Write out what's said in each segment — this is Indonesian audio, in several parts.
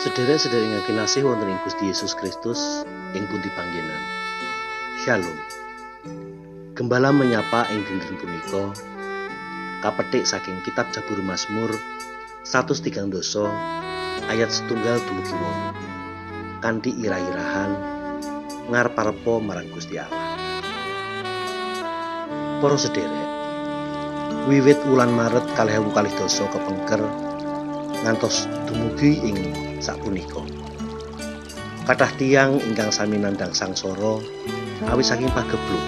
Sederek-sederek ingkang kinasih wonten ing Gusti Yesus Kristus ing pundi panggenan. Shalom. Gembala menyapa ing dinten punika kapetik saking kitab Jabur Mazmur 103 doso ayat setunggal dumugi wolu. Kanthi irah-irahan ngarep-arepa marang Gusti Allah. Para sederek, wiwit wulan Maret kalih ewu kalih doso kepengker ngantos dumugi ing sapunika. Kathah tiang ingkang sami nandhang sangsara awit saking pagebluk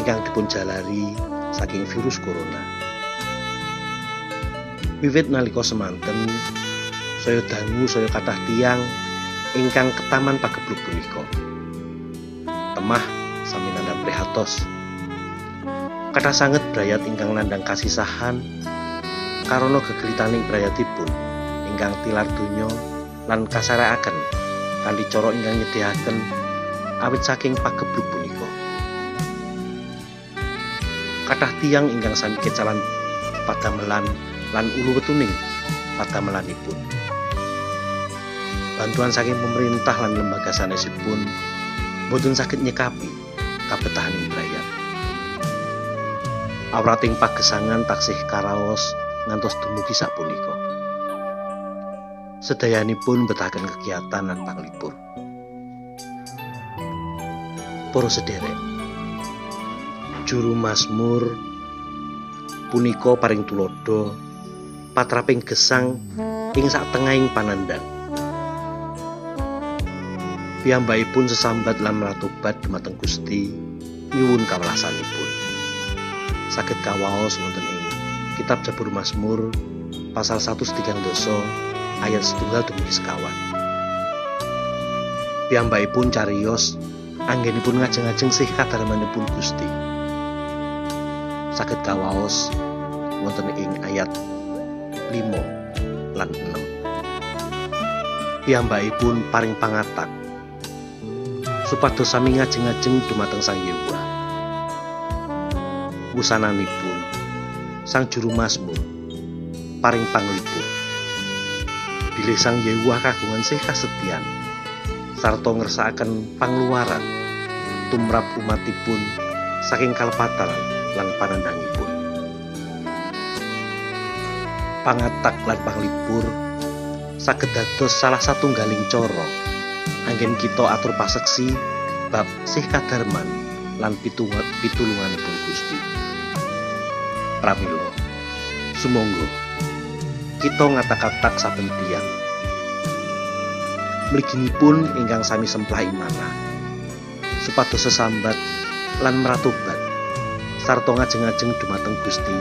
ingkang dipun jalari saking virus corona. Wiwit nalika semanten saya dangu saya kathah tiang ingkang ketaman pagebluk punika. Temah sami nandhang prihatos. Kathah sanget brayat ingkang nandhang kasisahan karana gegelitaning brayatipun ingkang tilar donya lan kasarekaken kanthi cara ingkang nyediaken awit saking pagebluk punika. Kathah tiang ingkang sami kecalan padamelan lan ulu wetuning padamelanipun. Bantuan saking pemerintah lan lembaga sanesipun boten saged nyekapi kabetahaning brayat. Awrating pagesangan taksih karaos ngantos dumugi sapunika. Sedayanipun betahaken kegiatan lan panglipur. Para sederek. Juru Mazmur punika paring tulodo patraping gesang ing sak tengahing panandang. Piyambakipun sesambat lan meratobat dumateng Gusti nyuwun kawelasanipun. Saged kawaos wonten Kitab Jabur Mazmur pasal 103 doso ayat setunggal dumugi sekawan. Piyambakipun cariyos anggenipun ngajeng-ajeng sih kadharemanipun Gusti. Saged kawaos wonten ing ayat 5 lan 6. Piyambakipun paring pangatak supados sami ngajeng-ajeng dumateng Sang Yehuwa. Wusananipun Sang Juru Mazmur paring panglipur. Bilih Sang Yehuwa kagungan sih kasetyan sarta ngersakaken pangluaran tumrap umatipun saking kalepatan lan panandangipun. Pangatak lan panglipur saged dados salah satunggaling cara anggen kita atur paseksi bab sih kadarman lan pitulunganipun Gusti. Pramila, sumangga kita ngatak-atak saben tiyang. Mliginipun ingkang sami semplah imana, supados sesambat lan meratobat, sarta ngajeng-ajeng dumateng Gusti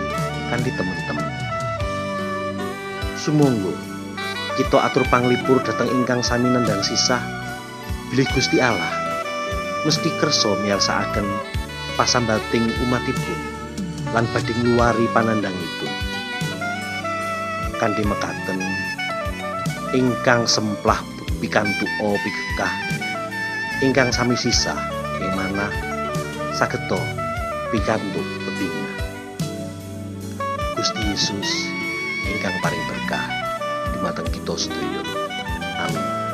kanthi temen-temen. Sumangga kita atur panglipur dhateng ingkang sami nendang sisah bilih Gusti Allah mesti kersa miyarsakaken pasambating umatipun lan badhe ngluwari panandangipun kanthi mekaten ingkang semplah pikantuka pikekah ingkang sami sisah ing manah sageta pikantuk petinga Gusti Yesus ingkang paring berkah dumateng kita sedaya. Amin